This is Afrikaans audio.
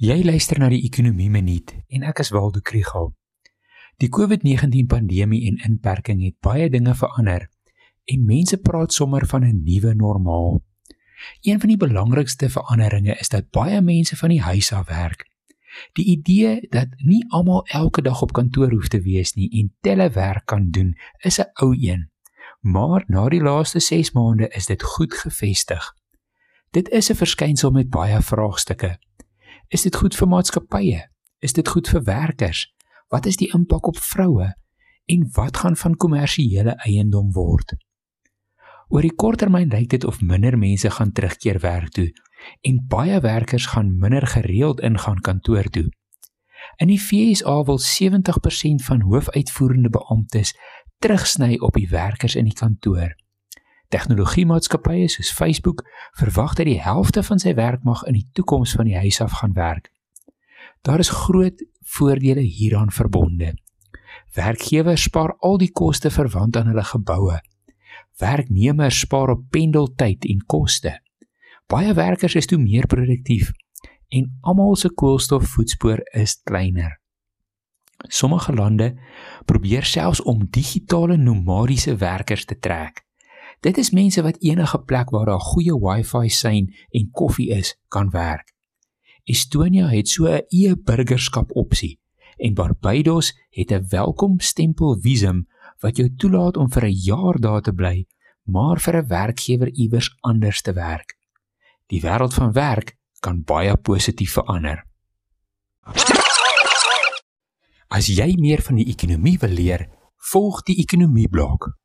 Jy luister na die Ekonomie Minuut en ek is Waldo Krügel. Die COVID-19 pandemie en inperking het baie dinge verander en mense praat sommer van 'n nuwe normaal. Een van die belangrikste veranderinge is dat baie mense van die huis af werk. Die idee dat nie almal elke dag op kantoor hoef te wees nie en telewerk kan doen, is 'n ou een. Maar na die laaste 6 maande is dit goed gevestig. Dit is 'n verskynsel met baie vraagstukke. Is dit goed vir maatskappye? Is dit goed vir werkers? Wat is die impak op vroue? En wat gaan van kommersiële eiendom word? Oor die korttermyn lyk dit of minder mense gaan terugkeer werk toe en baie werkers gaan minder gereeld ingaan kantoor toe. In die FSA wil 70% van hoofuitvoerende beamptes terugsny op die werkers in die kantoor. Tegnologiemaatskappye soos Facebook verwag dat die helfte van sy werkmag in die toekoms van die huis af gaan werk. Daar is groot voordele hieraan verbonde. Werkgewers spaar al die koste verwant aan hulle geboue. Werknemers spaar op pendeltyd en koste. Baie werkers is toe meer produktief en almal se koolstofvoetspoor is kleiner. Sommige lande probeer selfs om digitale nomadiese werkers te trek. Dit is mense wat enige plek waar daar goeie Wi-Fi sein en koffie is, kan werk. Estonia het so 'n e-burgerskap opsie en Barbados het 'n welkom stempel visum wat jou toelaat om vir 'n jaar daar te bly, maar vir 'n werkgewer iewers anders te werk. Die wêreld van werk kan baie positief verander. As jy meer van die ekonomie wil leer, volg die ekonomie blok.